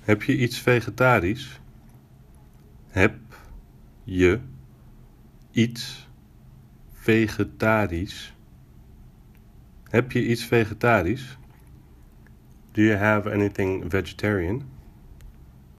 Heb je iets vegetarisch? Heb je iets vegetarisch? Heb je iets vegetarisch? Do you have anything vegetarian?